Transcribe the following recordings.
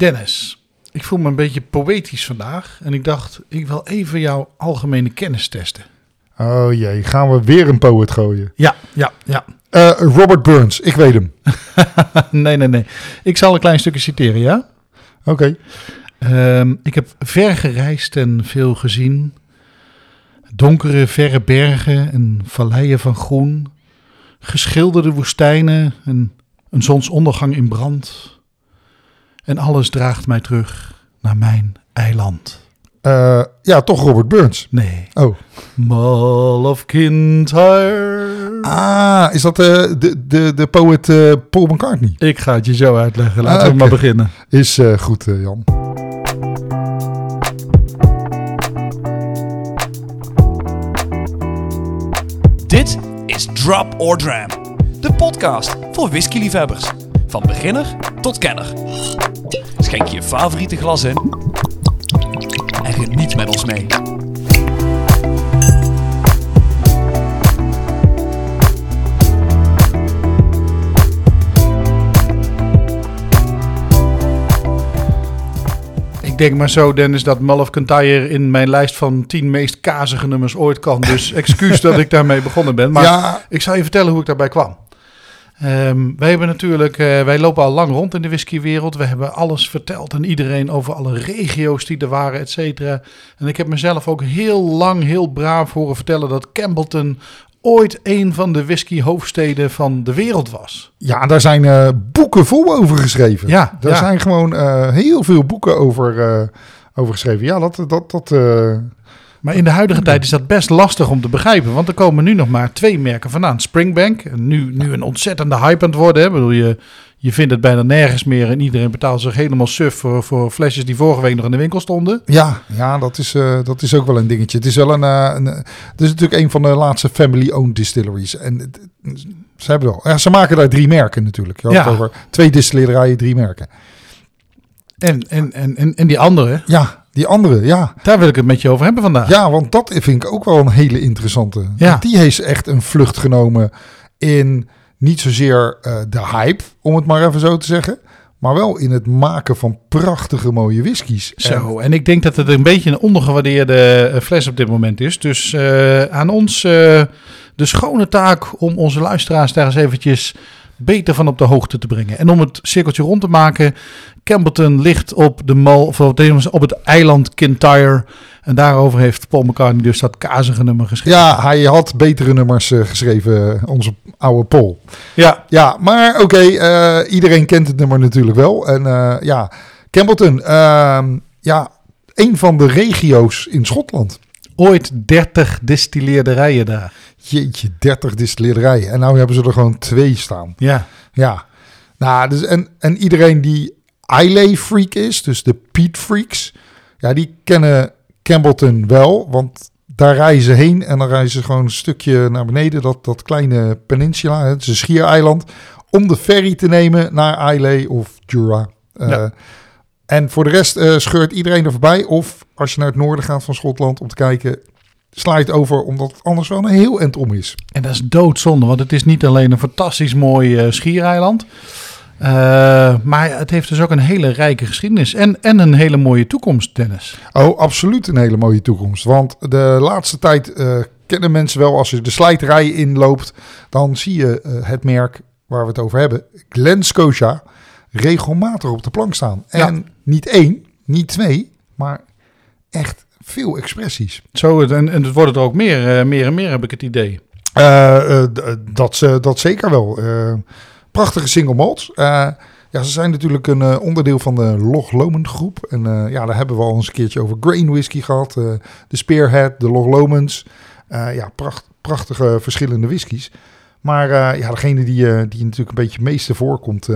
Dennis, ik voel me een beetje poëtisch vandaag. En ik dacht, ik wil even jouw algemene kennis testen. Oh jee, gaan we weer een poet gooien. Ja, ja, ja. Eh, Robert Burns, ik weet hem. nee, nee, nee. Ik zal een klein stukje citeren, ja? Oké. Ehm, ik heb ver gereisd en veel gezien. Donkere, verre bergen en valleien van groen. Geschilderde woestijnen en een zonsondergang in brand. En alles draagt mij terug naar mijn eiland. Eh, ja, toch Robert Burns. Nee. Oh. Mall of Kintyre. Ah, is dat eh, de, de, de poet eh, Paul McCartney? Ik ga het je zo uitleggen. Laten Ah, we maar beginnen. Is eh, goed, eh, Jan. Dit is Drop or Dram, de podcast voor whiskyliefhebbers. Van beginner tot kenner. Schenk je favoriete glas in en geniet met ons mee. Ik denk maar zo, Dennis, dat Mull of Kintyre in mijn lijst van 10 meest kazige nummers ooit kan. Dus excuus dat ik daarmee begonnen ben. Maar Ja, ik zal je vertellen hoe ik daarbij kwam. Ehm, wij hebben natuurlijk, eh, wij lopen al lang rond in de whiskywereld. We hebben alles verteld aan iedereen over alle regio's die er waren, et cetera. En ik heb mezelf ook heel lang, heel braaf horen vertellen dat Campbellton ooit een van de whisky-hoofdsteden van de wereld was. ja, daar zijn eh, boeken vol over geschreven. Ja, Daar ja. zijn gewoon eh, heel veel boeken over, over geschreven. Ja, dat... dat, dat Maar in de huidige tijd is dat best lastig om te begrijpen. Want er komen nu nog maar twee merken vandaan. Springbank, nu, nu een ontzettende hype aan het worden. Hè. Ik bedoel, je, je vindt het bijna nergens meer. En iedereen betaalt zich helemaal suf voor, voor flesjes die vorige week nog in de winkel stonden. Ja, ja dat, is, eh, dat is ook wel een dingetje. Het is wel een. eh, een het is natuurlijk een van de laatste family-owned distilleries. En ze hebben wel. Ja, ze maken daar drie merken natuurlijk. Je Ja. over twee distillerijen, drie merken. En, en, en, en, en die andere, Ja, die andere, ja. daar wil ik het met je over hebben vandaag. Ja, want dat vind ik ook wel een hele interessante. Ja. Want Die heeft echt een vlucht genomen in niet zozeer eh, de hype, om het maar even zo te zeggen. Maar wel in het maken van prachtige mooie whiskies. Zo, en ik denk dat het een beetje een ondergewaardeerde eh, fles op dit moment is. Dus eh, aan ons de schone taak om onze luisteraars daar eens eventjes beter van op de hoogte te brengen. En om het cirkeltje rond te maken, Campbellton ligt op, de mal, of op het- eiland Kintyre. En daarover heeft Paul McCartney dus dat kazige nummer geschreven. Ja, hij had betere nummers eh, geschreven, onze oude Paul. Ja, Ja, maar oké, eh, iedereen kent het nummer natuurlijk wel. En eh, ja, Campbellton, ehm, ja, een van de regio's in Schotland. ooit 30 distilleerderijen daar. Jeetje, 30 distillerijen. En nou hebben ze er gewoon twee staan. Ja, Ja, nou, dus en, en iedereen die Islay freak is, dus de Peat freaks, ja, die kennen Campbellton wel, want daar reizen ze heen en dan reizen ze gewoon een stukje naar beneden, dat, dat kleine peninsula, het is een schiereiland, om de ferry te nemen naar Islay of Jura. Eh, Ja. En voor de rest eh, scheurt iedereen er voorbij. Of als je naar het noorden gaat van Schotland om te kijken, sla je het over, omdat het anders wel een heel eind om is. En dat is doodzonde, want het is niet alleen een fantastisch mooi eh, schiereiland. Eh, maar het heeft dus ook een hele rijke geschiedenis. En, en een hele mooie toekomst, Dennis. Oh, absoluut een hele mooie toekomst. Want de laatste tijd eh, kennen mensen wel, als je de slijterij inloopt, dan zie je eh, het merk waar we het over hebben, Glen Scotia, regelmatig op de plank staan. En niet één, niet twee, maar echt veel expressies. Zo, en, en het wordt er ook meer, meer en meer, heb ik het idee. Dat, ze- dat zeker wel. Prachtige single malts. Eh, ja, ze zijn natuurlijk een eh, onderdeel van de Loch Lomond groep. En eh, ja, daar hebben we al eens een keertje over grain whisky gehad. eh, de Spearhead, de Loch Lomonds. Ja, pracht, prachtige verschillende whiskies. Maar ja, degene die, die natuurlijk een beetje het meeste voorkomt,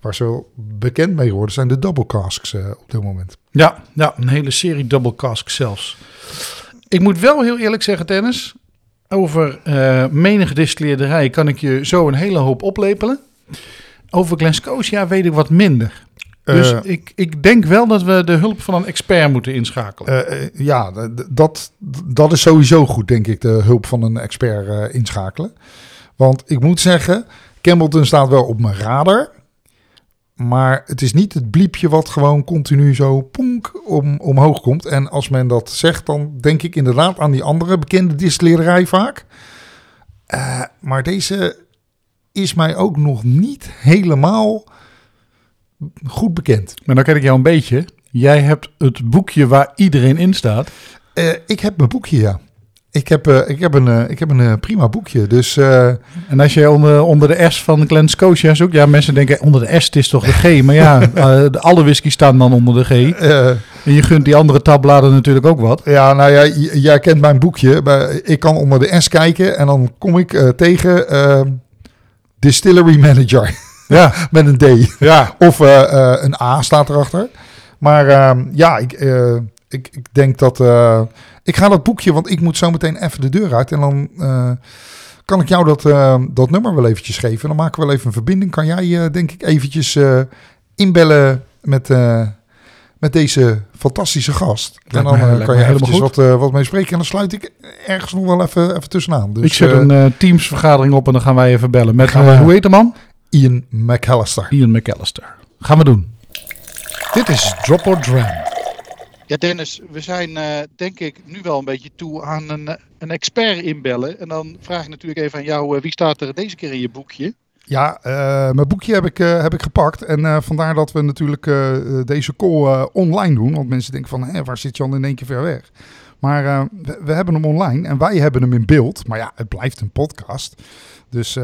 waar ze wel bekend mee worden, zijn de double casks op dit moment. Ja, ja, een hele serie double cask zelfs. Ik moet wel heel eerlijk zeggen, Dennis. Over menige distilleerderij kan ik je zo een hele hoop oplepelen. Over Glen Scotia weet ik wat minder. Dus Eh, ik, ik denk wel dat we de hulp van een expert moeten inschakelen. Eh, ja, dat, dat is sowieso goed, denk ik, de hulp van een expert inschakelen. Want ik moet zeggen, Campbellton staat wel op mijn radar. Maar het is niet het bliepje wat gewoon continu zo ponk om, omhoog komt. En als men dat zegt, dan denk ik inderdaad aan die andere bekende distillerij vaak. Uh, maar deze is mij ook nog niet helemaal goed bekend. Maar dan ken ik jou een beetje. Jij hebt het boekje waar iedereen in staat. Uh, ik heb mijn boekje, ja. Ik heb, uh, ik heb een, uh, ik heb een uh, prima boekje. Dus, en als je onder, onder de S van Glen Scotia zoekt, ja, mensen denken onder de S het is toch de G. Maar ja, alle whisky staan dan onder de G. en je gunt die andere tabbladen natuurlijk ook wat. Ja, nou ja, jij kent mijn boekje. Ik kan onder de S kijken en dan kom ik tegen Distillery Manager. Ja. Met een D. Ja. Of een A staat erachter. Maar ehm, ja, ik, ik, ik denk dat ik ga dat boekje, want ik moet zo meteen even de deur uit. En dan uh, kan ik jou dat, uh, dat nummer wel eventjes geven. Dan maken we wel even een verbinding. Kan jij, denk ik, eventjes inbellen met, met deze fantastische gast. en dan kan je eventjes wat, wat mee spreken. En dan sluit ik ergens nog wel even, even tussenaan. Dus, ik zet een Teams-vergadering op en dan gaan wij even bellen. Met, hoe heet de man? Ian McAllister. Ian McAllister. Gaan we doen. Dit is Drop or Dram. Ja, Dennis, we zijn uh, denk ik nu wel een beetje toe aan een, eh, een expert inbellen. En dan vraag ik natuurlijk even aan jou, uh, wie staat er deze keer in je boekje? Ja, mijn boekje heb ik, heb ik gepakt. En vandaar dat we natuurlijk deze call online doen. Want mensen denken van, hé, waar zit Jan in één keer ver weg? Maar we, hebben hem online en wij hebben hem in beeld. Maar ja, het blijft een podcast. Dus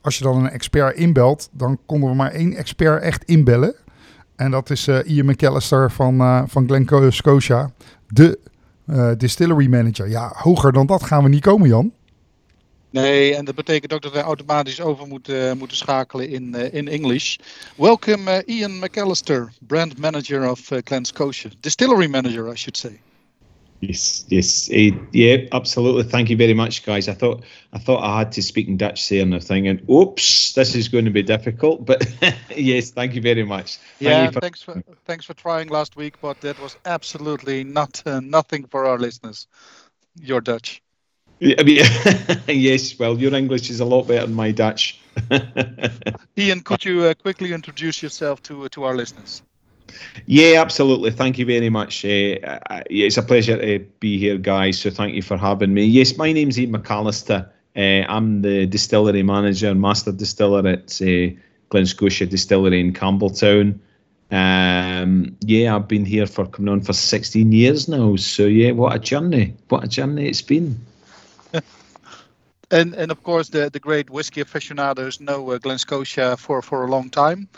als je dan een expert inbelt, dan konden we maar één expert echt inbellen. En dat is uh, Ian McAllister van, uh, van Glen Scotia. De uh, distillery manager. Ja, hoger dan dat gaan we niet komen, Jan. Nee, en dat betekent ook dat wij automatisch over moeten, moeten schakelen in, in English. Welcome Ian McAllister, brand manager of Glen Scotia. Distillery manager, I should say. Yes, yes, uh, yeah, absolutely. Thank you very much, guys. I thought I thought I had to speak in Dutch there and thing, and oops, this is going to be difficult. But yes, thank you very much. Thank yeah, for thanks for thanks for trying last week, but that was absolutely not uh, nothing for our listeners. Your Dutch. Yeah, I mean, yes, well, your English is a lot better than my Dutch. Ian, could you uh, quickly introduce yourself to to our listeners? Yeah, absolutely. Thank you very much. Uh, it's a pleasure to be here, guys. So thank you for having me. Yes, my name's Ian McAllister. Uh, I'm the distillery manager, and master distiller at uh, Glen Scotia Distillery in Campbelltown. Um, yeah, I've been here for coming on for 16 years now. So yeah, what a journey! What a journey it's been. and and of course, the the great whiskey aficionados know uh, Glen Scotia for for a long time.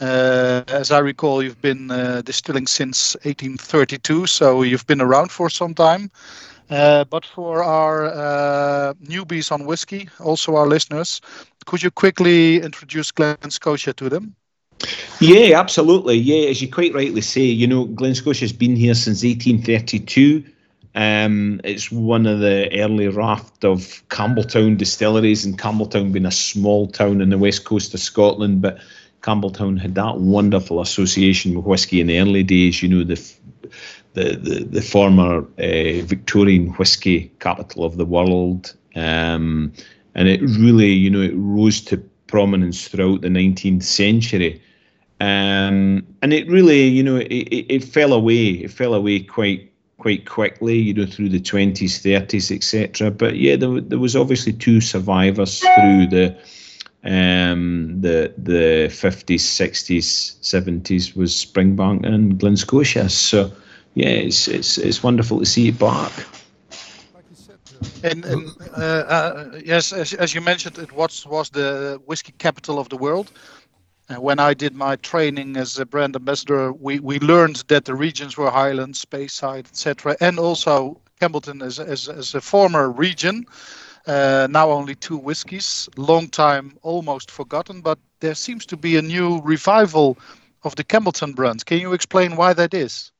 Uh, as I recall, you've been uh, distilling since 1832, so you've been around for some time. Uh, but for our newbies on whiskey, also our listeners, could you quickly introduce Glen Scotia to them? Yeah, absolutely. Yeah, as you quite rightly say, you know, Glen Scotia's been here since 1832. Um, it's one of the early raft of Campbelltown distilleries, and Campbelltown being a small town in the west coast of Scotland, but Campbelltown had that wonderful association with whiskey in the early days. You know, the the the, the former uh, Victorian whiskey capital of the world, um, and it really, you know, it rose to prominence throughout the 19th century. Um, and it really, you know, it, it, it fell away. It fell away quite quite quickly, you know, through the 20s, 30s, etc. But yeah, there, there was obviously two survivors through the um, the the 50s, 60s, 70s was Springbank and Glen Scotia. So yeah, it's it's it's wonderful to see it back. And, and uh, uh, yes, as, as you mentioned, it was was the whiskey capital of the world. And when I did my training as a brand ambassador, we, we learned that the regions were Highlands, Speyside, etc., and also Campbellton as, as, as a former region. Uh, now only two whiskies, long time almost forgotten, but there seems to be a new revival of the Campbellton brand. Can you explain why that is?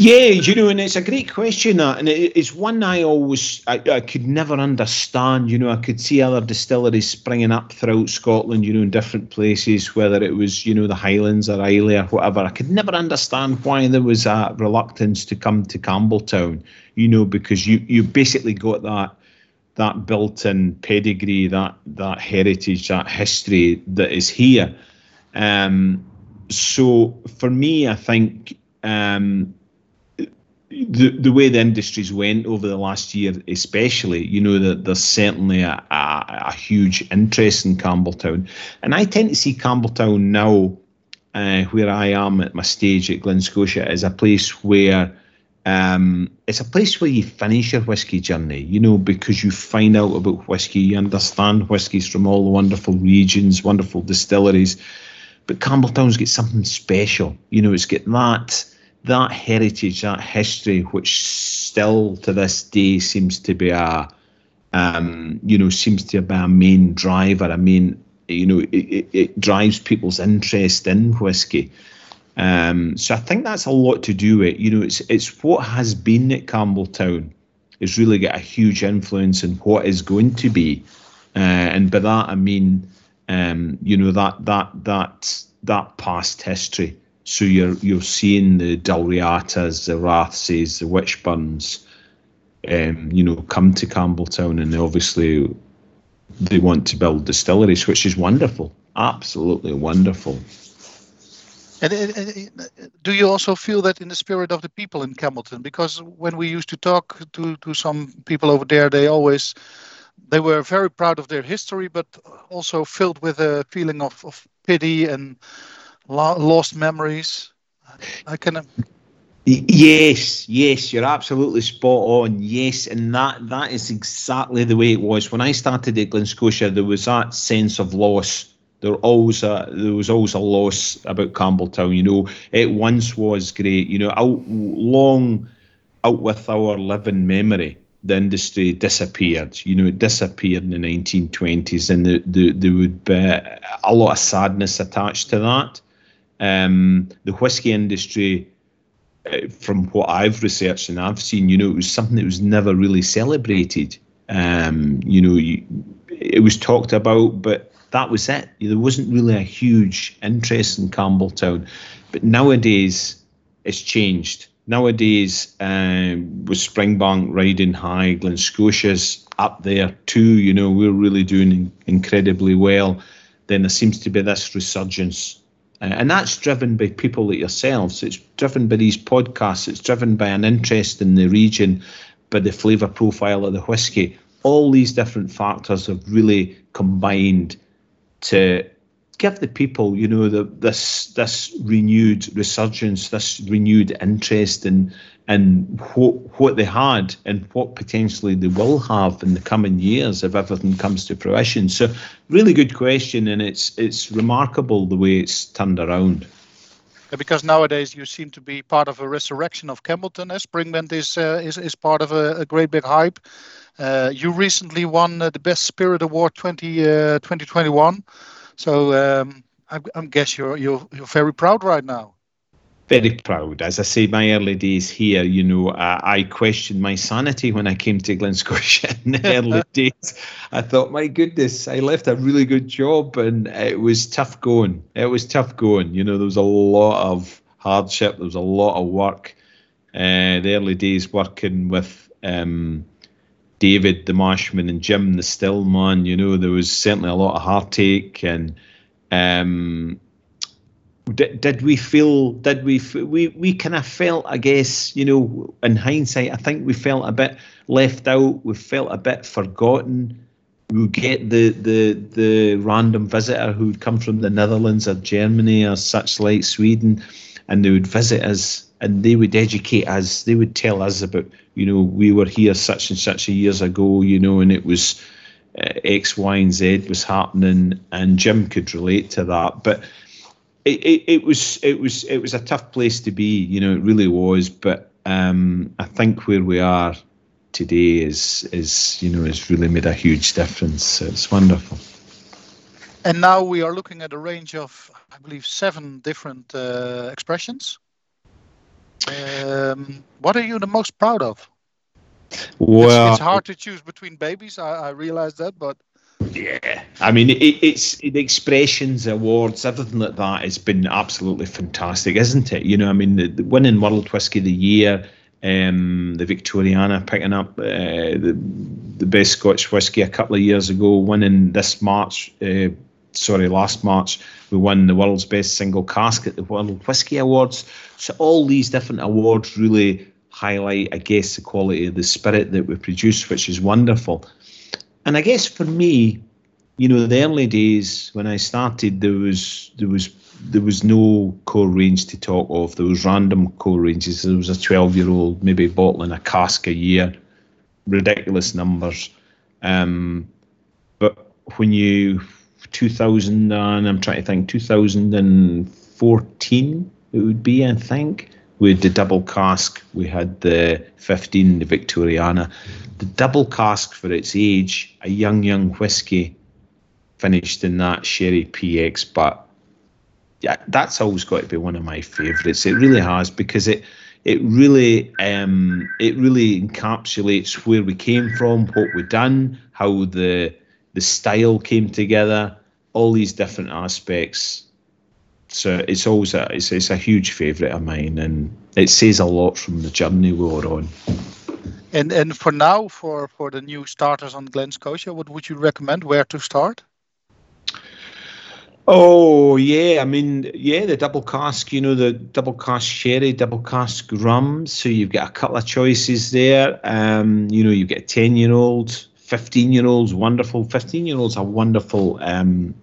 Yeah, you know, and it's a great question, that, and it's one I always I, I, could never understand. You know, I could see other distilleries springing up throughout Scotland, you know, in different places, whether it was you know the Highlands or Islay or whatever. I could never understand why there was a reluctance to come to Campbelltown. You know, because you you basically got that that built-in pedigree, that that heritage, that history that is here. Um, so for me, I think um, the the way the industries went over the last year, especially, you know that there's certainly a, a, a huge interest in Campbelltown, and I tend to see Campbelltown now, uh, where I am at my stage at Glen Scotia, as a place where um, it's a place where you finish your whiskey journey, you know, because you find out about whiskey, you understand whiskies from all the wonderful regions, wonderful distilleries. But Campbelltown's got something special, you know, it's got that that heritage, that history, which still to this day seems to be a, um, you know, seems to be a main driver. I mean, you know, it, it, it drives people's interest in whiskey. Um, so I think that's a lot to do with, you know, it's it's what has been at Campbelltown has really got a huge influence in what is going to be, uh, and by that I mean, um, you know, that that that that past history. So you're you're seeing the Dalriatas, the Rathses, the Witchburns, um, you know, come to Campbelltown, and obviously they want to build distilleries, which is wonderful, absolutely wonderful. And, and, do you also feel that in the spirit of the people in Campbellton? Because when we used to talk to, to some people over there, they always they were very proud of their history, but also filled with a feeling of, of pity and lo lost memories. I can. Yes, yes, you're absolutely spot on. Yes, and that that is exactly the way it was when I started at Glen Scotia. There was that sense of loss. There always a, there was always a loss about Campbelltown. You know, it once was great. You know, out long out with our living memory, the industry disappeared. You know, it disappeared in the 1920s, and the, the, there would be a lot of sadness attached to that. Um, the whiskey industry, uh, from what I've researched and I've seen, you know, it was something that was never really celebrated. Um, you know, you, it was talked about, but that was it. There wasn't really a huge interest in Campbelltown. But nowadays, it's changed. Nowadays, um, with Springbank riding high, Glen Scotia's up there too. You know, we're really doing incredibly well. Then there seems to be this resurgence uh, and that's driven by people like yourselves. It's driven by these podcasts. It's driven by an interest in the region, by the flavour profile of the whisky. All these different factors have really combined to give the people, you know, the, this this renewed resurgence, this renewed interest in and what what they had and what potentially they will have in the coming years if everything comes to fruition. So, really good question, and it's it's remarkable the way it's turned around. Because nowadays you seem to be part of a resurrection of Campbellton. As Springbank is uh, is is part of a, a great big hype. Uh, you recently won uh, the Best Spirit Award 20, 2021. So um, I, I guess you're you're you're very proud right now very proud. As I say, my early days here, you know, I, I questioned my sanity when I came to Glen Scotia in the early days. I thought, my goodness, I left a really good job and it was tough going. It was tough going. You know, there was a lot of hardship, there was a lot of work. Uh, the early days working with um, David, the Mashman, and Jim, the Stillman, you know, there was certainly a lot of heartache and um, did, did we feel did we we we kind of felt i guess you know in hindsight i think we felt a bit left out we felt a bit forgotten. We get the the the random visitor who would come from the netherlands or germany or such like sweden and they would visit us and they would educate us they would tell us about you know we were here such and such a years ago you know and it was uh, x y and z was happening and jim could relate to that. But it, it, it was it was it was a tough place to be. You know, it really was. But um, I think where we are today is is you know has really made a huge difference. It's wonderful. And now we are looking at a range of, I believe, seven different uh, expressions. Um, what are you the most proud of? Well, it's, it's hard to choose between babies. I, I realize that, but yeah, I mean, it, it's the expressions, awards, everything like that has been absolutely fantastic, isn't it? You know, I mean, the, the winning World Whisky of the Year, um, the Victoriana picking up uh, the the best Scotch whisky a couple of years ago, winning this March uh, sorry, last March, we won the world's best single cask at the World Whisky Awards. So all these different awards really highlight, I guess, the quality of the spirit that we produce, which is wonderful. And I guess for me, you know, the early days when I started, there was there was there was no core range to talk of. There was random core ranges. There was a 12 year old maybe bottling a cask a year, ridiculous numbers. Um, but when you 2000 and I'm trying to think 2014 it would be I think with the double cask we had the 15 the Victoriana the double cask for its age a young young whiskey finished in that sherry PX but yeah that's always got to be one of my favorites it really has because it it really um, it really encapsulates where we came from what we've done how the the style came together, all these different aspects. So it's always a it's, it's a huge favourite of mine, and it says a lot from the journey we were on. And and for now, for for the new starters on Glen Scotia, what would you recommend? Where to start? Oh yeah, I mean yeah, the double cask, you know, the double cask sherry, double cask rum. So you've got a couple of choices there. Um, you know, you get a ten year old, 15 year olds, wonderful. 15 year olds are wonderful um,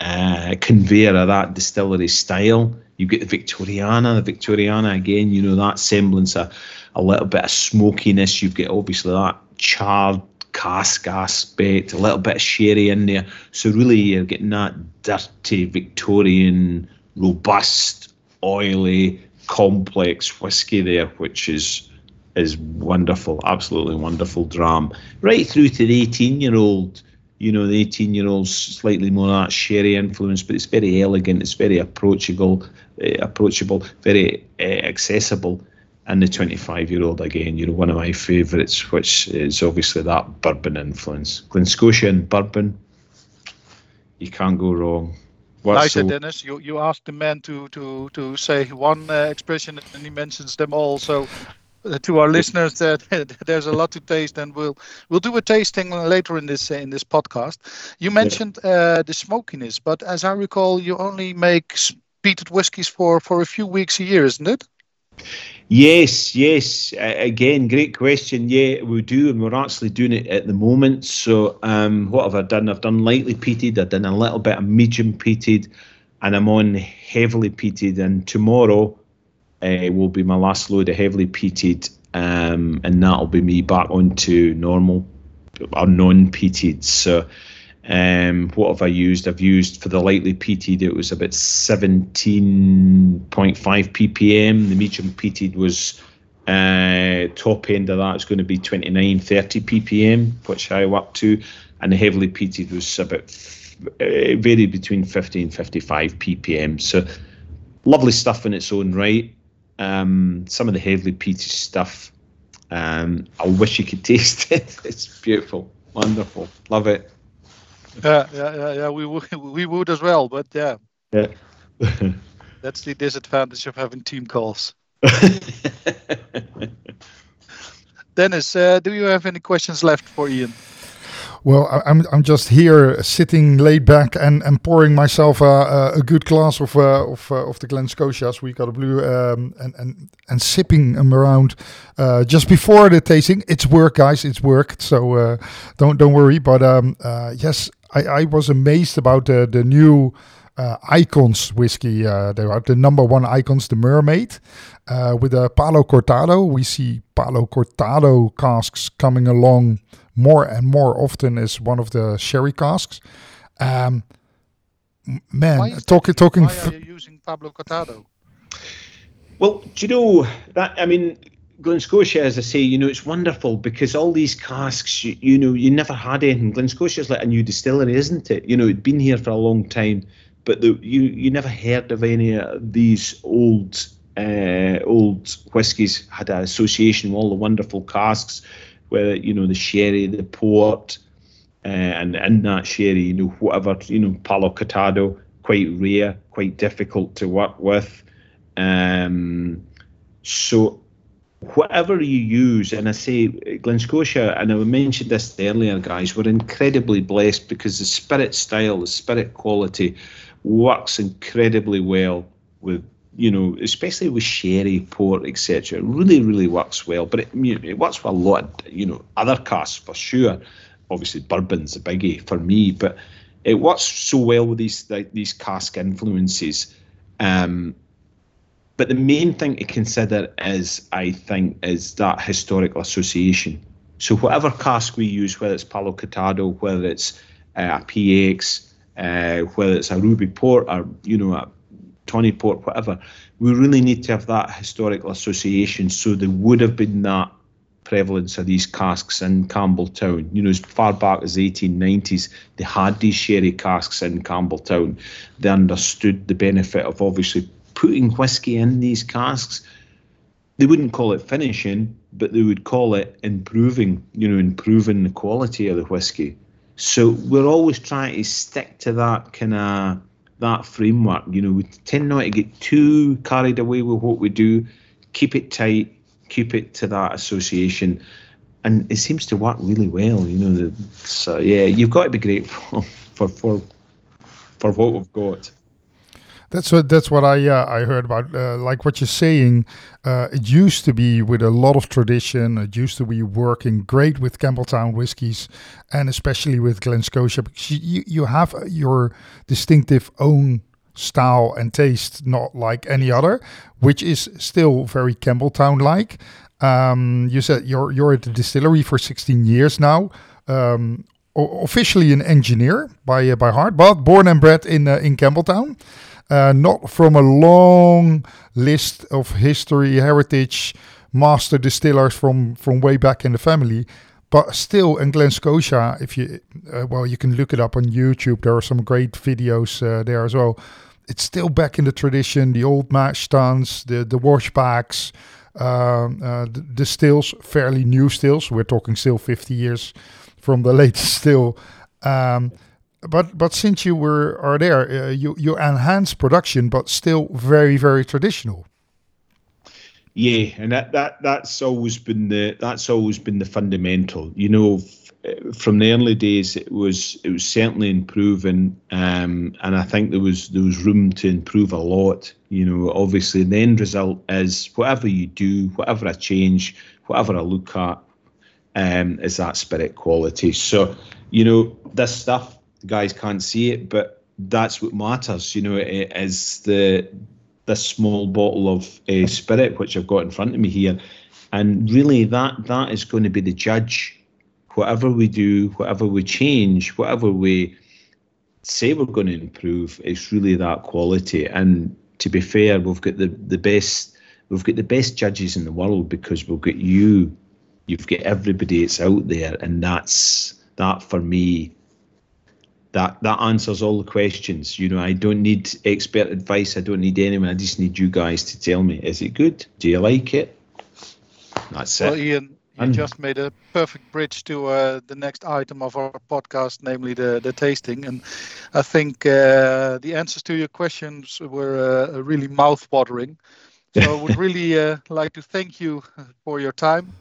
uh, conveyor of that distillery style. You get the Victoriana, the Victoriana again, you know, that semblance of a little bit of smokiness. You've got obviously that charred cask aspect, a little bit of sherry in there. So really you're getting that dirty Victorian, robust, oily, complex whiskey there, which is is wonderful, absolutely wonderful dram. Right through to the 18 year old, you know, the 18 year old's slightly more that sherry influence, but it's very elegant, it's very approachable, uh, approachable, very uh, accessible. And the 25 year old, again, you know, one of my favourites, which is obviously that bourbon influence. Glen Scotia and bourbon, you can't go wrong. What's so, Dennis. You you asked the man to to to say one uh, expression and he mentions them all. So to our listeners that there's a lot to taste and we'll we'll do a tasting later in this in this podcast. You mentioned yeah. uh, the smokiness but as i recall you only make peated whiskies for for a few weeks a year isn't it? Yes yes. Uh, again great question. Yeah we do and we're actually doing it at the moment. So um, what have i done? I've done lightly peated i've done a little bit of medium peated and i'm on heavily peated. And tomorrow uh, will be my last load of heavily peated, um, and that'll be me back onto normal or non-peated. So, um, what have I used? I've used for the lightly peated, it was about 17.5 ppm. The medium peated was uh, top end of that is going to be 29, 30 ppm, which I up to, and the heavily peated was about uh, varied between 50 and 55 ppm. So, lovely stuff in its own right. Um, some of the heavily peaty stuff. Um, I wish you could taste it. It's beautiful, wonderful, love it. Yeah, yeah, yeah, yeah. We would, we would as well, but yeah. Yeah. That's the disadvantage of having team calls. Dennis, uh, do you have any questions left for Ian? Well, I'm I'm just here sitting laid back and, and pouring myself a, a good glass of uh, of, uh, of the Glen Scotias. We got a blue um, and and and sipping them around uh, just before the tasting. It's work, guys. It's work. So uh, don't don't worry. But um, uh, yes, I, I was amazed about the the new. Uh, icons whiskey. Uh, they are the number one icons, the Mermaid, uh, with a Palo Cortado. We see Palo Cortado casks coming along more and more often is one of the sherry casks. Um, man, talking talking. Why are you using Palo Cortado? Well, do you know that? I mean, Glen Scotia, as I say, you know, it's wonderful because all these casks, you, you know, you never had anything. Glen Scotia is like a new distillery, isn't it? You know, it'd been here for a long time, but the, you you never heard of any of these old uh, old whiskies had an association with all the wonderful casks whether you know the sherry, the port, uh, and in that sherry, you know whatever you know Palo Cortado, quite rare, quite difficult to work with. Um, so whatever you use, and I say Glen Scotia, and I mentioned this earlier, guys, we're incredibly blessed because the spirit style, the spirit quality works incredibly well with you know, especially with sherry, port, etc. It really, really works well. But it, it works with a lot, of, you know, other casks for sure. Obviously, bourbon's a biggie for me, but it works so well with these like, these cask influences. Um, but the main thing to consider is, I think, is that historical association. So whatever cask we use, whether it's Palo Cortado, whether it's uh, a PX, uh, whether it's a Ruby Port, or you know, a Tawny Port, whatever, we really need to have that historical association. So there would have been that prevalence of these casks in Campbelltown. You know, as far back as the 1890s, they had these sherry casks in Campbelltown. They understood the benefit of obviously putting whiskey in these casks. They wouldn't call it finishing, but they would call it improving, you know, improving the quality of the whiskey. So we're always trying to stick to that kind of that framework. You know, we tend not to get too carried away with what we do. Keep it tight, keep it to that association, and it seems to work really well. You know, so yeah, you've got to be grateful for for for what we've got. That's what that's what I uh, I heard about. Uh, like what you're saying, uh, it used to be with a lot of tradition. It used to be working great with Campbelltown whiskies, and especially with Glen Scotia. Because you you have your distinctive own style and taste, not like any other, which is still very Campbelltown like. Um, you said you're you're at the distillery for 16 years now. Um, officially an engineer by uh, by heart, but born and bred in uh, in Campbelltown uh, not from a long list of history, heritage, master distillers from from way back in the family. But still, in Glen Scotia, if you uh, well, you can look it up on YouTube. There are some great videos uh, there as well. It's still back in the tradition, the old mash tuns, the the washbacks, um, uh, the, the stills, fairly new stills. We're talking still 50 years from the latest still. Um, but but since you were are there, uh, you you enhance production, but still very very traditional. Yeah, and that, that that's always been the that's always been the fundamental. You know, f- uh, from the early days, it was it was certainly improving, um, and I think there was there was room to improve a lot. You know, obviously, the end result is whatever you do, whatever I change, whatever I look at, um, is that spirit quality. So, you know, this stuff guys can't see it, but that's what matters. You know, it is the this small bottle of uh, spirit which I've got in front of me here, and really that that is going to be the judge. Whatever we do, whatever we change, whatever we say we're going to improve, it's really that quality. And to be fair, we've got the the best we've got the best judges in the world because we've got you, you've got everybody that's out there, and that's that for me that that answers all the questions. You know, I don't need expert advice. I don't need anyone. I just need you guys to tell me: is it good? Do you like it? That's well, it. Ian, you And- just made a perfect bridge to uh, the next item of our podcast, namely the the tasting. And I think uh, the answers to your questions were uh, really mouth-watering. So I would really uh, like to thank you for your time.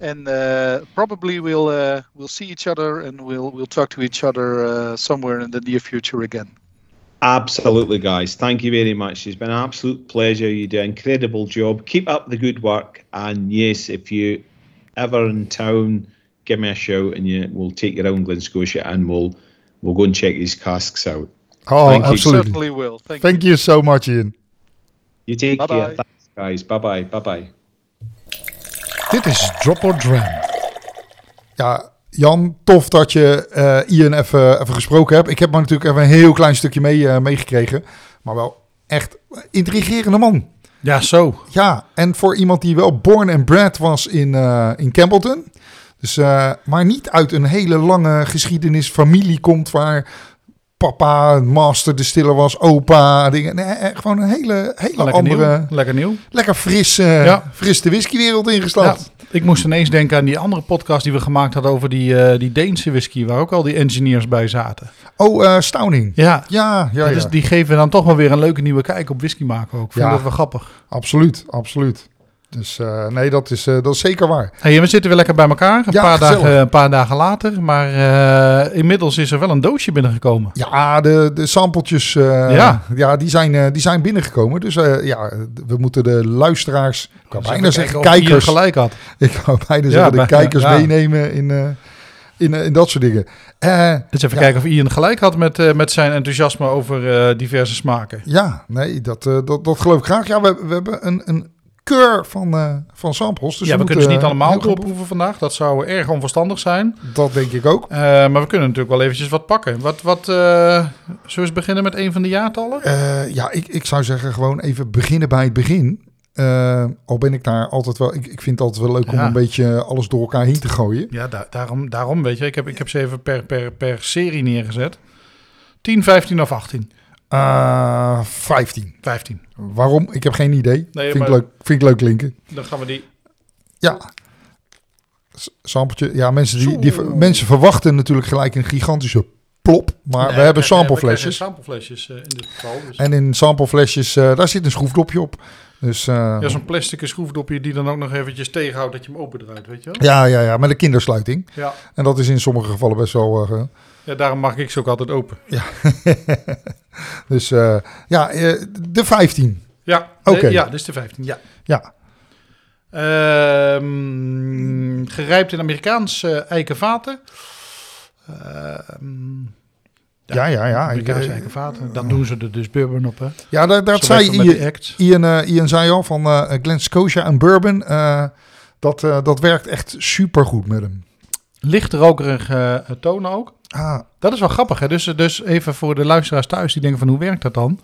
And uh, probably we'll uh, we'll see each other and we'll we'll talk to each other uh, somewhere in the near future again. Absolutely, guys. Thank you very much. It's been an absolute pleasure. You do an incredible job. Keep up the good work. And yes, if you ever in town, give me a shout, and you we'll take you around Glen Scotia, and we'll we'll go and check these casks out. Oh, Thank you. absolutely. Certainly will. Thank, Thank you so much, Ian. You take Bye-bye. care. Thanks, guys. Bye bye. Bye bye. Dit is Drop or Dram. Ja, Jan, tof dat je eh, Ian even, even gesproken hebt. Ik heb maar natuurlijk even een heel klein stukje mee, eh, meegekregen. Maar wel echt intrigerende man. Ja, zo. Ja, en voor iemand die wel born and bred was in, eh, in Campbellton. Dus, eh, maar niet uit een hele lange geschiedenis familie komt waar papa master distiller was, opa, dingen. Nee, eh, gewoon een hele, hele Lekker andere, nieuw. Lekker nieuw. lekker fris, eh, Ja. fris de whiskywereld Ja, ingestapt. ik moest ineens denken aan die andere podcast die we gemaakt hadden over die, eh, die Deense whisky, waar ook al die engineers bij zaten. Oh, Stauning. Ja, Ja, ja, is, die geven dan toch wel weer een leuke nieuwe kijk op whisky maken ook. Vind Ja. dat wel grappig. absoluut, absoluut. Dus eh, nee, dat is, eh, dat is zeker waar. Hey, en we zitten weer lekker bij elkaar, een, Ja, paar, gezellig. dagen, een paar dagen later. Maar eh, inmiddels is er wel een doosje binnengekomen. Ja, de, de sampletjes Ja. ja. die, zijn, die zijn binnengekomen. Dus ja, we moeten de luisteraars, ik kan Dus bijna zeggen kijkers, gelijk had. ik kan bijna Ja, zeggen de bij- kijkers ja. meenemen in, in, in dat soort dingen. Dus even Ja. kijken of Ian gelijk had met, met zijn enthousiasme over diverse smaken. ja, nee, dat, dat, dat geloof ik graag. Ja, we, we hebben een, een keur van, eh, van samples. Dus ja, we kunnen ze niet eh, allemaal veel- doorproeven vandaag. Dat zou erg onverstandig zijn. Dat denk ik ook. Eh, maar we kunnen natuurlijk wel eventjes wat pakken. Wat, wat, eh, zullen we eens beginnen met een van de jaartallen? Eh, ja, ik, ik zou zeggen gewoon even beginnen bij het begin. Eh, al ben ik daar altijd wel... Ik, ik vind het altijd wel leuk om een beetje alles door elkaar heen te gooien. Ja, da- daarom, daarom weet je. Ik heb, ik heb ze even per, per, per serie neergezet. 10, 15 of 18? Eh 15. 15. Waarom? Ik heb geen idee. Nee, vind, ik leuk, vind ik leuk klinken. Dan gaan we die... Ja. S- Sampletje. Ja, mensen, die, die, mensen verwachten natuurlijk gelijk een gigantische plop. Maar we hebben sampleflesjes. sampleflesjes eh, in dit geval. Dus. En in sampleflesjes, eh, daar zit een schroefdopje op. Dus eh, Ja, zo'n plastic schroefdopje die dan ook nog eventjes tegenhoudt dat je hem opendraait, weet je wel? ja, ja, ja, met een kindersluiting. Ja. En dat is in sommige gevallen best wel... eh, ja, daarom mag ik ze ook altijd open. dus eh, ja, de 15. Ja, Oké. ja, is de 15, ja. Ja, Ehm, gerijpt in Amerikaans eh, eikenvaten. Ehm ja, ja. ja. Ik, Amerikaanse eh, eikenvaten. Dan doen ze er dus bourbon op, hè? ja dat, dat Zo zei Ian, eh, Ian zei al van eh Glen Scotia en Bourbon. dat, dat werkt echt super goed met hem. Licht rokerige tonen ook. Ah, Dat is wel grappig, hè? Dus, dus even voor de luisteraars thuis die denken van hoe werkt dat dan?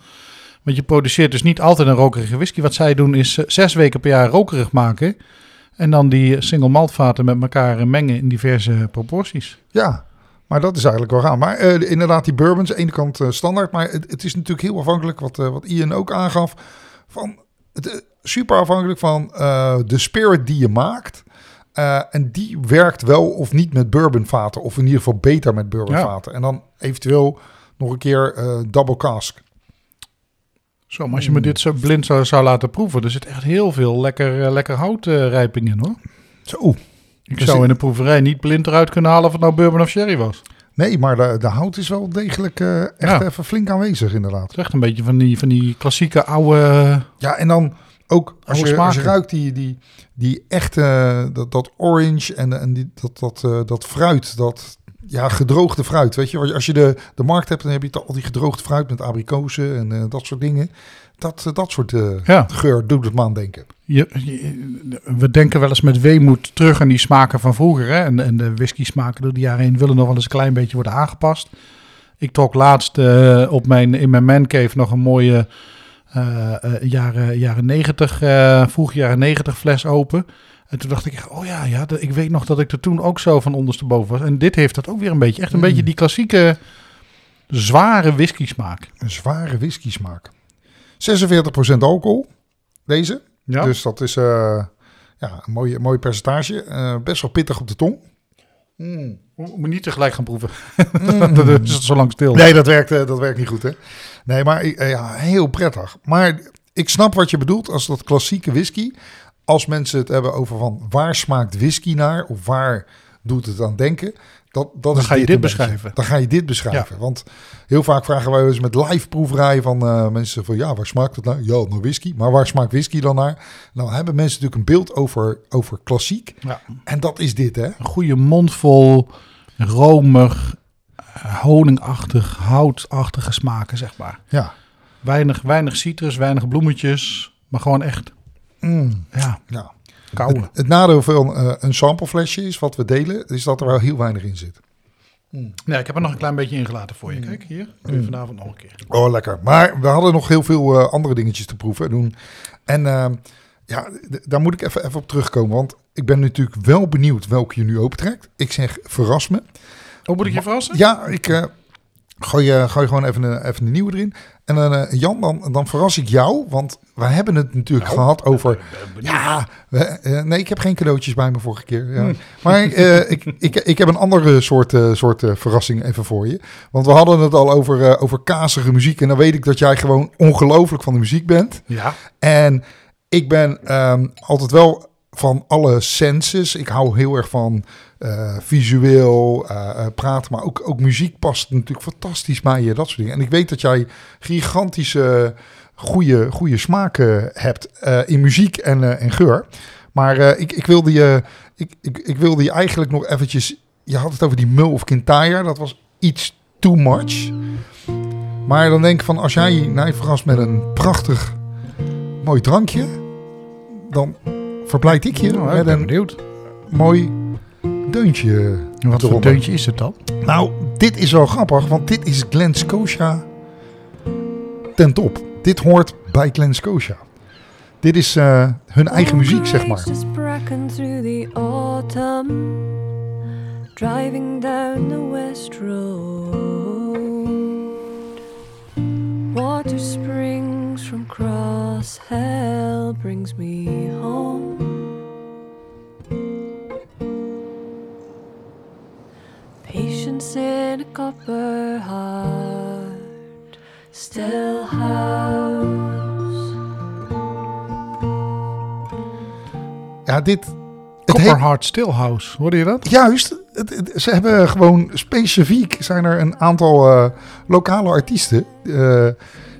Want je produceert dus niet altijd een rokerige whisky. Wat zij doen is zes weken per jaar rokerig maken. En dan die single maltvaten met elkaar mengen in diverse proporties. ja, maar dat is eigenlijk wel gaan. Maar eh, inderdaad, die bourbons, aan de ene kant eh, standaard. Maar het, het is natuurlijk heel afhankelijk, wat, eh, wat Ian ook aangaf. Van, het, super afhankelijk van de spirit die je maakt. En die werkt wel of niet met bourbonvaten. Of in ieder geval beter met bourbonvaten. En dan eventueel nog een keer double cask. Zo, maar als je me dit zo blind zou, zou laten proeven, er zit echt heel veel lekker, lekker houtrijping in hoor. Zo. Ik Dus zou in de proeverij niet blind eruit kunnen halen of het nou bourbon of sherry was. Nee, maar de, de hout is wel degelijk eh, echt Ja. even flink aanwezig inderdaad. Het is echt een beetje van die, van die klassieke oude... Ja, en dan ook als je, als je ruikt die, die, die echte, dat, dat orange en, en die, dat, dat, eh, dat fruit, dat ja, gedroogde fruit. Weet je, als je de, de markt hebt, dan heb je al die gedroogde fruit met abrikozen en eh, dat soort dingen. Dat, eh, dat soort eh, Ja. geur doet het me aan denken. Je, je- we denken wel eens met weemoed terug aan die smaken van vroeger. Hè? En, en de whisky smaken door de jaren heen willen nog wel eens een klein beetje worden aangepast. Ik trok laatst eh, op mijn, in mijn mancave nog een mooie eh, eh, jaren, jaren 90, eh, vroeg jaren 90 fles open. En toen dacht ik, oh ja, ja ik weet nog dat ik er toen ook zo van ondersteboven was. En dit heeft dat ook weer een beetje. Echt een Mm. beetje die klassieke zware whisky smaak. Een zware whisky smaak. 46% alcohol, deze. Ja? Dus dat is eh, ja, een mooie, mooi percentage. Eh, best wel pittig op de tong. Mm. Moet niet tegelijk gaan proeven. dat is zo lang stil. Nee, dat werkt, eh, dat werkt niet goed, hè? Nee, maar ja, heel prettig. Maar ik snap wat je bedoelt als dat klassieke whisky. Als mensen het hebben over van waar smaakt whisky naar of waar doet het aan denken. Dat, dat Dan is ga je dit dit een beetje. beschrijven. Dan ga je dit beschrijven. Want heel vaak vragen wij eens met live proeverij van eh, mensen van ja, waar smaakt het naar? Ja, naar whisky. Maar waar smaakt whisky dan naar? Nou hebben mensen natuurlijk een beeld over, over klassiek. Ja. En dat is dit, hè? Een goede mond vol romig, honingachtig, houtachtige smaken, zeg maar. Ja. Weinig, weinig citrus, weinig bloemetjes, maar gewoon echt, Mm, ja, ja. Het, het nadeel van eh, een sampleflesje is wat we delen, is dat er wel heel weinig in zit. Nee, ik heb er nog een klein beetje ingelaten voor je. Kijk, hier. Doe je vanavond nog een keer. Oh, lekker. Maar we hadden nog heel veel eh, andere dingetjes te proeven en doen. En eh, ja, daar moet ik even, even op terugkomen. Want ik ben natuurlijk wel benieuwd welke je nu opentrekt. Ik zeg, verras me. Oh, moet ik je verrassen? Ja, ik eh, gooi, eh, gooi gewoon even een, even een nieuwe erin. En dan, eh, Jan, dan, dan verras ik jou. Want we hebben het natuurlijk Nou, gehad over... eh. Ja, we- eh, nee, ik heb geen cadeautjes bij me vorige keer. Ja. Maar eh, ik, ik, ik heb een andere soort, eh, soort eh, verrassing even voor je. Want we hadden het al over, eh, over kazige muziek. En dan weet ik dat jij gewoon ongelooflijk van de muziek bent. Ja, En ik ben ehm, altijd wel van alle senses. Ik hou heel erg van eh, visueel eh, eh, praten, maar ook, ook muziek past natuurlijk fantastisch bij je, dat soort dingen. En ik weet dat jij gigantische goede, goede smaken hebt in muziek en, en geur. Maar ik, ik, wilde je, ik, ik, ik wilde je eigenlijk nog eventjes... Je had het over die Mul of Kintyre. Dat was iets too much. Maar dan denk ik van... Als jij mij verrast met een prachtig mooi drankje... Dan verblijd ik je Nou, ik met ben een benieuwd. mooi deuntje. Wat voor deuntje is het dan? Nou, dit is wel grappig, want dit is Glen Scotia ten top. Dit hoort bij Glen Scotia. Dit is eh, hun eigen muziek, zeg maar. Just bracken through the autumn, driving down the west road. Water springs from cross hell, brings me home. Patience in a copper heart, still house. Ja, dit... Het heet, Copperheart Stillhouse, hoorde je dat? juist, het- het- ze hebben gewoon specifiek, zijn er een aantal eh, lokale artiesten. eh,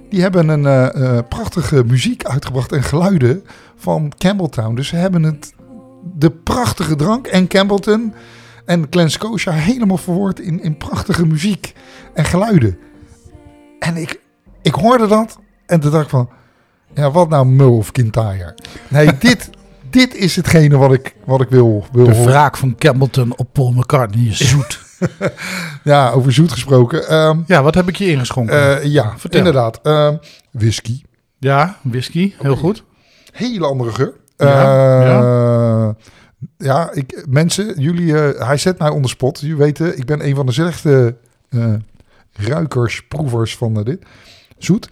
die hebben een eh, prachtige muziek uitgebracht en geluiden van Campbelltown. Dus ze hebben het, de prachtige drank en Campbellton en Glen Scotia helemaal verwoord in, in prachtige muziek en geluiden. En ik, ik hoorde dat en toen dacht ik van, ja, wat nou Mul of Kintyre? Nee, dit, dit is hetgene wat ik, wat ik wil, wil De wraak van Campbellton op Paul McCartney is zoet. Ja, over zoet gesproken. Ehm, ja, wat heb ik je ingeschonken? eh, ja, Vertel. inderdaad. Ehm, whisky. ja, whisky, heel goed. Hele andere geur. Ja, Eh, ja, ik, mensen, jullie, eh, hij zet mij onder spot. Jullie weten, ik ben een van de slechte eh, ruikers, proevers van eh, dit. Zoet.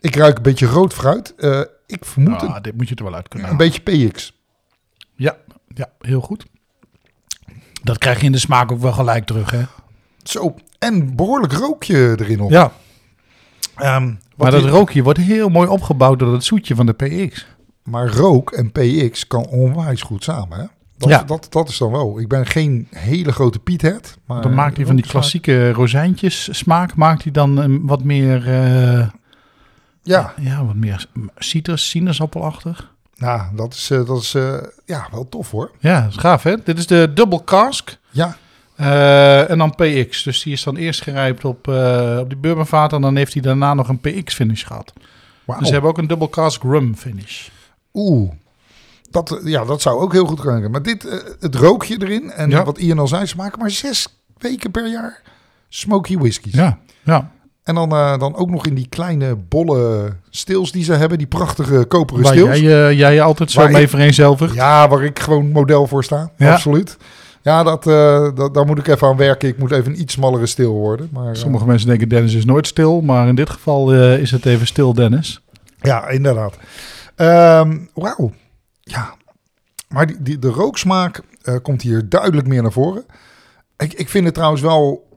Ik ruik een beetje rood fruit. Ik vermoed Ah, dit moet je er wel uit kunnen een beetje PX. Ja, ja, heel goed. Dat krijg je in de smaak ook wel gelijk terug, hè? Zo, en behoorlijk rookje erin nog. Ja, Ehm, maar dat rookje wordt heel mooi opgebouwd door het zoetje van de PX. Maar rook en PX kan onwijs goed samen. Hè? Dat, Ja. dat, dat is dan wel. Ik ben geen hele grote Piethead. Maar Dan maakt hij van die smaakt- klassieke rozijntjes smaak, maakt hij dan een wat meer, eh, Ja, ja, wat meer citrus, sinaasappelachtig. nou, dat is, eh, dat is eh, ja, wel tof hoor. Ja, dat is gaaf, hè? Dit is de double cask. Ja, eh, en dan PX. Dus die is dan eerst gerijpt op, eh, op die bourbonvaat en dan heeft hij daarna nog een PX finish gehad. wauw. Dus ze hebben ook een double cask rum finish. Oeh. Dat, ja, dat zou ook heel goed kunnen. Maar dit, eh, het rookje erin. En Ja. wat Ian al zei, ze maken maar zes weken per jaar smoky whiskies. Ja, ja. En dan, eh, dan ook nog in die kleine bolle stils die ze hebben. Die prachtige koperen Waar stils. jij, eh, jij je altijd zo Waar mee ik-. Ja, waar ik gewoon model voor sta. Ja. Absoluut. Ja, dat, dat, daar moet ik even aan werken. Ik moet even een iets smallere stil worden. Maar, Sommige mensen denken Dennis is nooit stil, maar in dit geval is het even stil Dennis. ja, inderdaad. Ehm, Wauw. Ja. Maar die, die, de rooksmaak eh, komt hier duidelijk meer naar voren. Ik, ik vind het trouwens wel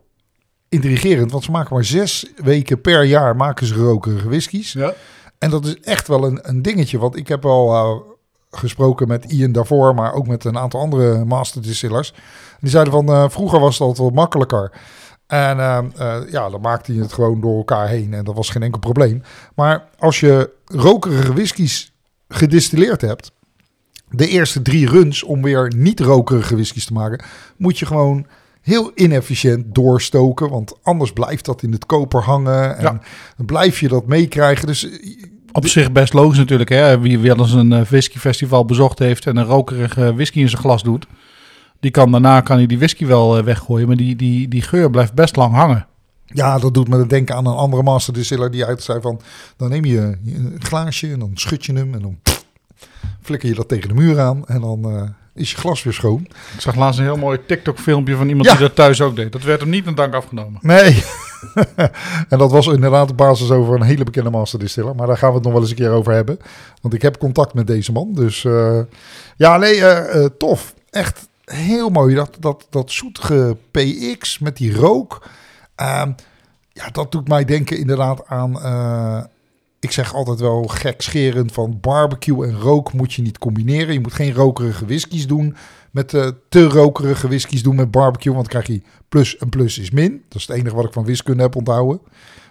intrigerend. Want ze maken maar zes weken per jaar maken ze rokerige whiskies. Ja. En dat is echt wel een, een dingetje. Want ik heb al eh, gesproken met Ian daarvoor, maar ook met een aantal andere master distillers. Die zeiden van eh, vroeger was dat wat makkelijker. En ja, dan maakte hij het gewoon door elkaar heen en dat was geen enkel probleem. Maar als je rokerige whiskies gedistilleerd hebt, de eerste drie runs om weer niet rokerige whiskies te maken, moet je gewoon heel inefficiënt doorstoken. Want anders blijft dat in het koper hangen en Ja. dan blijf je dat meekrijgen. Dus eh, Op zich best logisch natuurlijk. Hè? Wie wel eens een eh, whiskyfestival bezocht heeft en een rokerige whisky in zijn glas doet. Die kan daarna kan hij die whisky wel eh, weggooien, maar die, die, die geur blijft best lang hangen. Ja, dat doet me denken aan een andere master distiller die uit zei van... dan neem je een glaasje en dan schud je hem en dan flikker je dat tegen de muur aan... en dan eh, is je glas weer schoon. Ik zag laatst een heel mooi TikTok filmpje van iemand Ja. die dat thuis ook deed. Dat werd hem niet een dank afgenomen. Nee. en dat was inderdaad op basis over een hele bekende master distiller. Maar daar gaan we het nog wel eens een keer over hebben. Want ik heb contact met deze man. Dus eh, ja, nee, eh, tof. Echt heel mooi. Dat, dat, dat zoetige PX met die rook. Ehm, ja, dat doet mij denken inderdaad aan... eh, ik zeg altijd wel gekscherend van barbecue en rook moet je niet combineren. Je moet geen rokerige whiskies doen met eh, te rokerige whiskies doen met barbecue. Want dan krijg je plus en plus is min. Dat is het enige wat ik van wiskunde heb onthouden.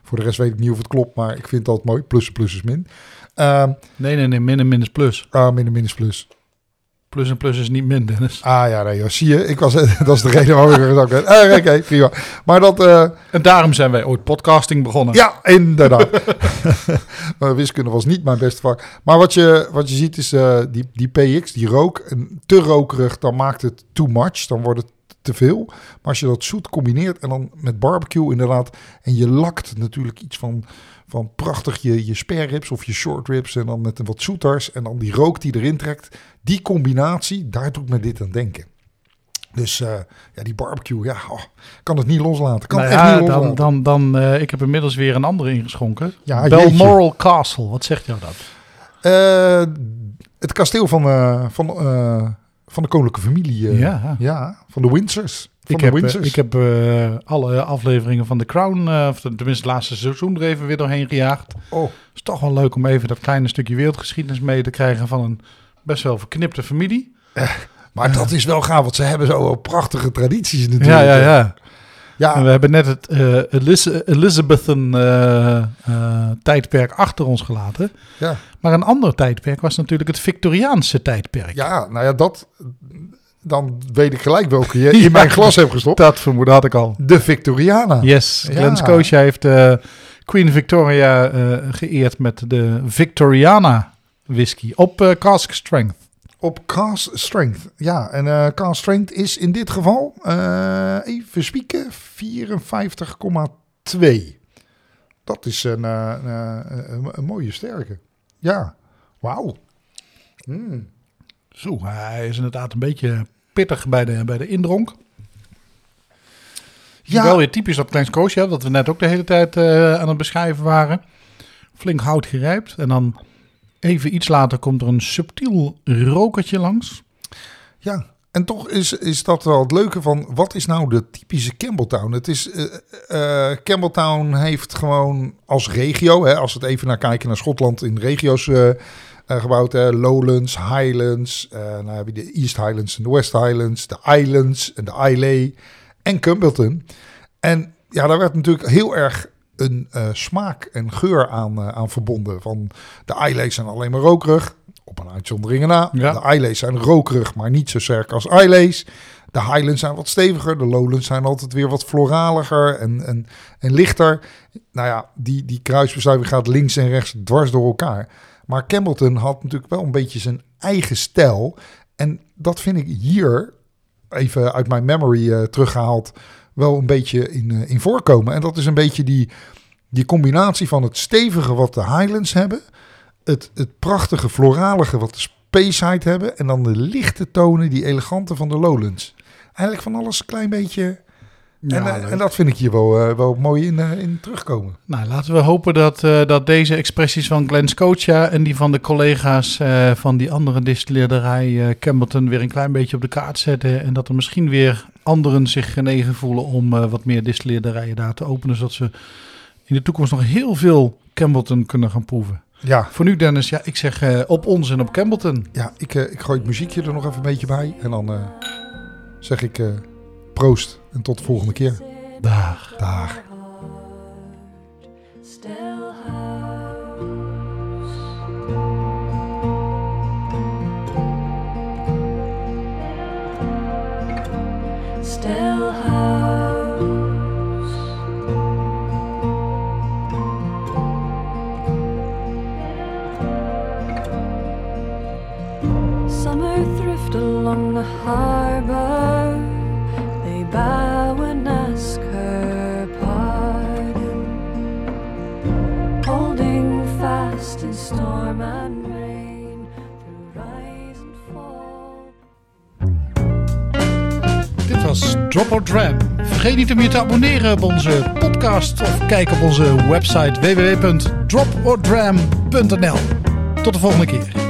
Voor de rest weet ik niet of het klopt, maar ik vind dat mooi. Plus en plus is min. Ehm Nee, nee, nee. Min en min is plus. ah, min en min is plus. Plus en plus is niet min, Dennis. Ah ja, nee, joh. zie je. Ik was, dat is de reden waarom ik er ook ben. Ah, Oké, prima. Maar dat... eh, En daarom zijn wij ooit podcasting begonnen. Ja, inderdaad. Maar wiskunde was niet mijn beste vak. Maar wat je, wat je ziet is eh, die, die PX, die rook. En te rokerig, dan maakt het too much. Dan wordt het te veel. Maar als je dat zoet combineert en dan met barbecue inderdaad. En je lakt natuurlijk iets van, van prachtig je, je spare ribs of je short ribs. En dan met een wat zoeters. En dan die rook die erin trekt. Die combinatie, daar doet me dit aan denken. Dus eh, ja, die barbecue, ja, oh, kan het niet loslaten. Kan Nou echt ja, niet loslaten. dan, dan, dan eh, ik heb inmiddels weer een andere ingeschonken. Ja, Balmoral Castle, wat zegt jou dat? Eh, het kasteel van, van, van de koninklijke familie. Ja. ja, van de Windsors. Van Ik de heb, eh, Windsors. ik heb eh, alle afleveringen van The Crown, eh, of tenminste het laatste seizoen er even weer doorheen gejaagd. oh, Het is toch wel leuk om even dat kleine stukje wereldgeschiedenis mee te krijgen van een best wel verknipte familie. maar dat is wel gaaf, want ze hebben zo prachtige tradities natuurlijk. Ja, ja, ja. Ja, En we hebben net het eh Eliz- Elizabethan eh, eh, tijdperk achter ons gelaten. ja. Maar een ander tijdperk was natuurlijk het Victoriaanse tijdperk. ja, nou ja, dat... Dan weet ik gelijk welke je in mijn glas hebt gestopt. Dat vermoeden had ik al. De Victoriana. Yes. Glen Scotia heeft eh, Queen Victoria eh, geëerd met de Victoriana whisky op eh, cask strength. Op Cast Strength. Ja, en Cast Strength is in dit geval, even spieken, 54,2. Dat is een, een, een, een mooie sterke. Ja, wauw. Mm. Zo, hij is inderdaad een beetje pittig bij de, bij de indronk. Ja, Wel weer typisch op Glen Scotia, dat we net ook de hele tijd eh, aan het beschrijven waren. Flink hout gerijpt. En dan even iets later komt er een subtiel rokertje langs. ja. En toch is, is dat wel het leuke van, wat is nou de typische Campbelltown? Het is, eh eh, Campbelltown heeft gewoon als regio, hè, als we het even naar kijken naar Schotland in regio's gebouwd. Hè, Lowlands, Highlands, eh nou heb je de East Highlands en de West Highlands, de Islands en de Islay en Campbellton. En ja, daar werd natuurlijk heel erg een eh, smaak en geur aan, eh, aan verbonden. Van de Islay's zijn alleen maar rokerig, op een uitzondering na. Ja. De Islay's zijn rokerig, maar niet zo sterk als Islay's. De Highlands zijn wat steviger, de Lowlands zijn altijd weer wat floraliger en, en, en lichter. Nou ja, die, die kruisbestuiving gaat links en rechts dwars door elkaar. Maar Campbellton had natuurlijk wel een beetje zijn eigen stijl. En dat vind ik hier, even uit mijn memory eh, teruggehaald, wel een beetje in, eh, in voorkomen. En dat is een beetje die, die combinatie van het stevige wat de Highlands hebben, het, het prachtige floralige wat de Speyside hebben, en dan de lichte tonen, die elegante van de Lowlands. Eigenlijk van alles een klein beetje. En, eh, en dat vind ik hier wel, eh, wel mooi in, eh, in terugkomen. Nou, laten we hopen dat, dat deze expressies van Glen Scotia en die van de collega's van die andere distillerij eh Campbellton weer een klein beetje op de kaart zetten. En dat er misschien weer anderen zich genegen voelen om wat meer distillerderijen daar te openen. Zodat ze in de toekomst nog heel veel Campbellton kunnen gaan proeven. Ja, Voor nu Dennis, ja, ik zeg op ons en op Campbellton. ja ik, ik gooi het muziekje er nog even een beetje bij. En dan zeg ik proost en tot de volgende keer. Dag. Dag. Drop or Dram. Vergeet niet om je te abonneren op onze podcast of kijk op onze website www.dropordram.nl. Tot de volgende keer.